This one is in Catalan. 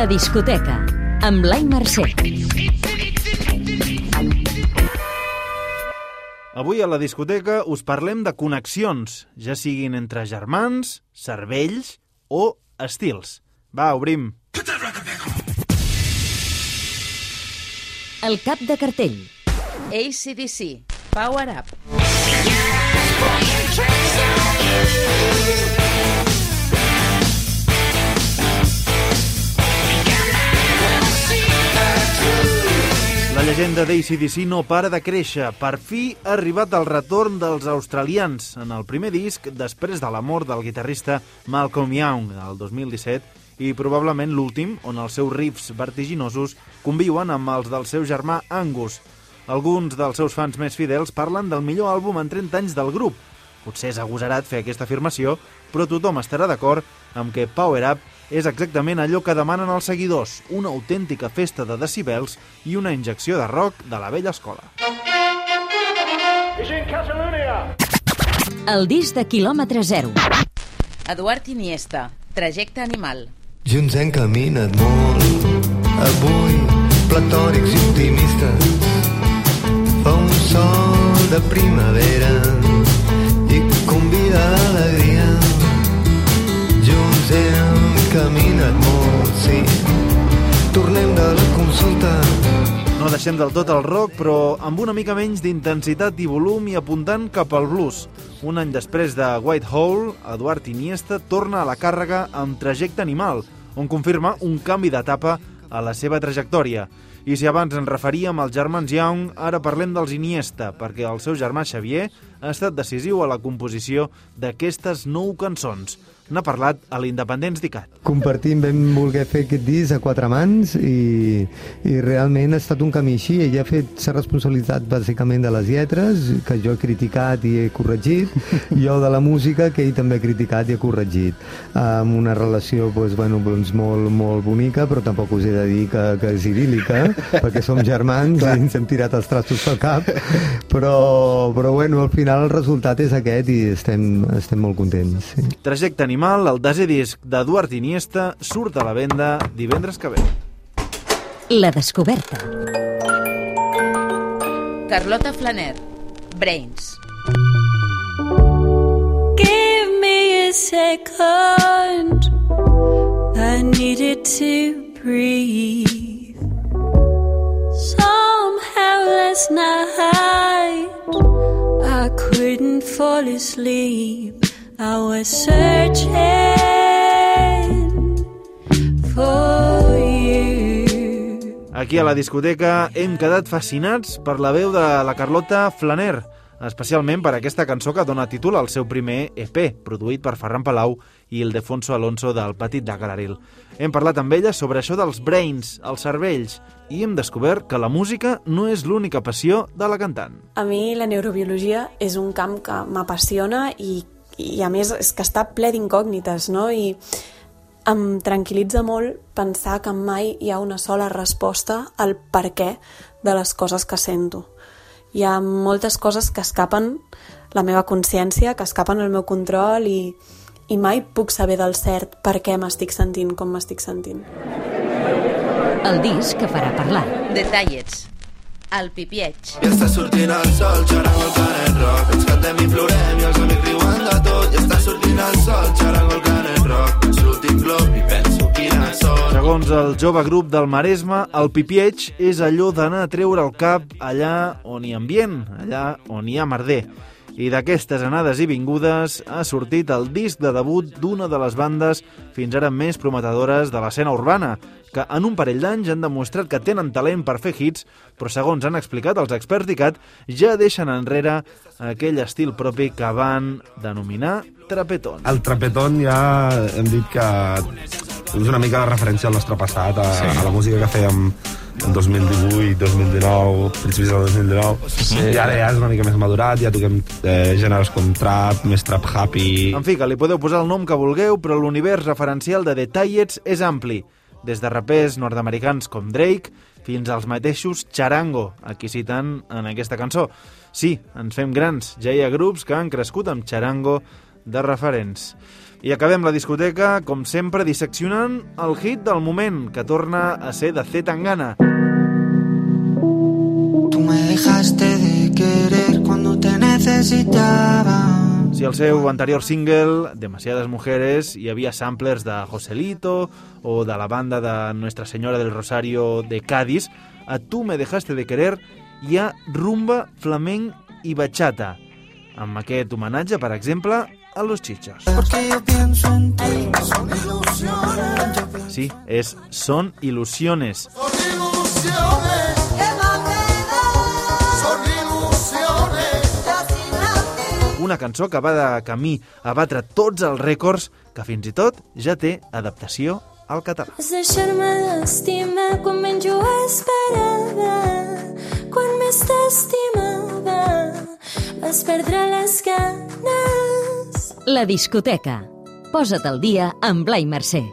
La discoteca, amb Blai Mercè. Avui a la discoteca us parlem de connexions, ja siguin entre germans, cervells o estils. Va, obrim. El cap de cartell. ACDC, Power Up. La llegenda d'ACDC no para de créixer. Per fi ha arribat el retorn dels australians en el primer disc després de la mort del guitarrista Malcolm Young el 2017 i probablement l'últim on els seus riffs vertiginosos conviuen amb els del seu germà Angus. Alguns dels seus fans més fidels parlen del millor àlbum en 30 anys del grup. Potser és agosarat fer aquesta afirmació, però tothom estarà d'acord amb que Power Up és exactament allò que demanen els seguidors, una autèntica festa de decibels i una injecció de rock de la vella escola. El disc de quilòmetre zero. Eduard Iniesta, Trajecte Animal. Junts hem caminat molt, avui platòrics i optimistes. Fa un sol de primavera i convida a l'alegria. Deixem del tot el rock, però amb una mica menys d'intensitat i volum i apuntant cap al blues. Un any després de White Hole, Eduard Iniesta torna a la càrrega amb Trajecte Animal, on confirma un canvi d'etapa a la seva trajectòria. I si abans ens referíem als germans Young, ara parlem dels Iniesta, perquè el seu germà Xavier ha estat decisiu a la composició d'aquestes nou cançons. N'ha parlat a l'Independents d'ICAT. Compartim vam voler fer aquest disc a quatre mans i, i realment ha estat un camí així. Ella ha fet la responsabilitat bàsicament de les lletres, que jo he criticat i he corregit, i jo de la música, que ell també ha criticat i ha corregit. Amb una relació doncs, bueno, doncs molt, molt bonica, però tampoc us he de dir que, que és idíl·lica, perquè som germans i ens hem tirat els trastos pel cap, però, però bueno, al final el resultat és aquest i estem, estem molt contents. Sí. Trajecte Animal, el desè disc d'Eduard Iniesta, surt a la venda divendres que ve. La descoberta. Carlota Flaner, Brains. Give me a second. I needed to breathe. Somehow last night I couldn't fall asleep. I was searching for you. Aquí a la discoteca hem quedat fascinats per la veu de la Carlota Flaner, especialment per aquesta cançó que dona títol al seu primer EP, produït per Ferran Palau i el Defonso Alonso del Petit de Galaril. Hem parlat amb ella sobre això dels brains, els cervells, i hem descobert que la música no és l'única passió de la cantant. A mi la neurobiologia és un camp que m'apassiona i, i a més és que està ple d'incògnites, no? I em tranquil·litza molt pensar que mai hi ha una sola resposta al per què de les coses que sento. Hi ha moltes coses que escapen la meva consciència, que escapen el meu control i, i mai puc saber del cert per què m'estic sentint com m'estic sentint. El disc que farà parlar. Detallets. El pipieig. I està sortint el sol, xarango el canet rock. Ens cantem i plorem i els amics riuen de tot. I està sortint el sol, xarango el canet rock. És l'últim glob i penso quina sort. Segons el jove grup del Maresme, el pipieig és allò d'anar a treure el cap allà on hi ha ambient, allà on hi ha merder. I d'aquestes anades i vingudes ha sortit el disc de debut d'una de les bandes fins ara més prometedores de l'escena urbana, que en un parell d'anys han demostrat que tenen talent per fer hits, però segons han explicat els experts d'ICAT, ja deixen enrere aquell estil propi que van denominar trapetón. El trapetón ja hem dit que és una mica de referència al nostre passat, a, sí. a la música que fèiem en 2018, 2019, principis del 2019. Sí. I ara ja és una mica més madurat, ja toquem eh, gèneres com trap, més trap happy... En fi, que li podeu posar el nom que vulgueu, però l'univers referencial de Detallets és ampli. Des de rapers nord-americans com Drake fins als mateixos Charango, a qui citen en aquesta cançó. Sí, ens fem grans, ja hi ha grups que han crescut amb Charango de referents. I acabem la discoteca, com sempre, disseccionant el hit del moment, que torna a ser de Z Tangana. Tú me dejaste de querer cuando te necesitaba. Si al seu anterior single, Demasiadas Mujeres, hi havia samplers de Joselito o de la banda de Nuestra Senyora del Rosario de Cádiz, a Tu me dejaste de querer hi ha rumba, flamenc i bachata. Amb aquest homenatge, per exemple, a Los Chichos. En ti. Son ilusiones. Sí, és Son Ilusiones. Una cançó que va de camí a batre tots els rècords que fins i tot ja té adaptació al català. Vas deixar-me d'estimar quan menys ho esperava. Quan més t'estimava, vas perdre les ganes. La discoteca. Posa't al dia amb Blai Mercè.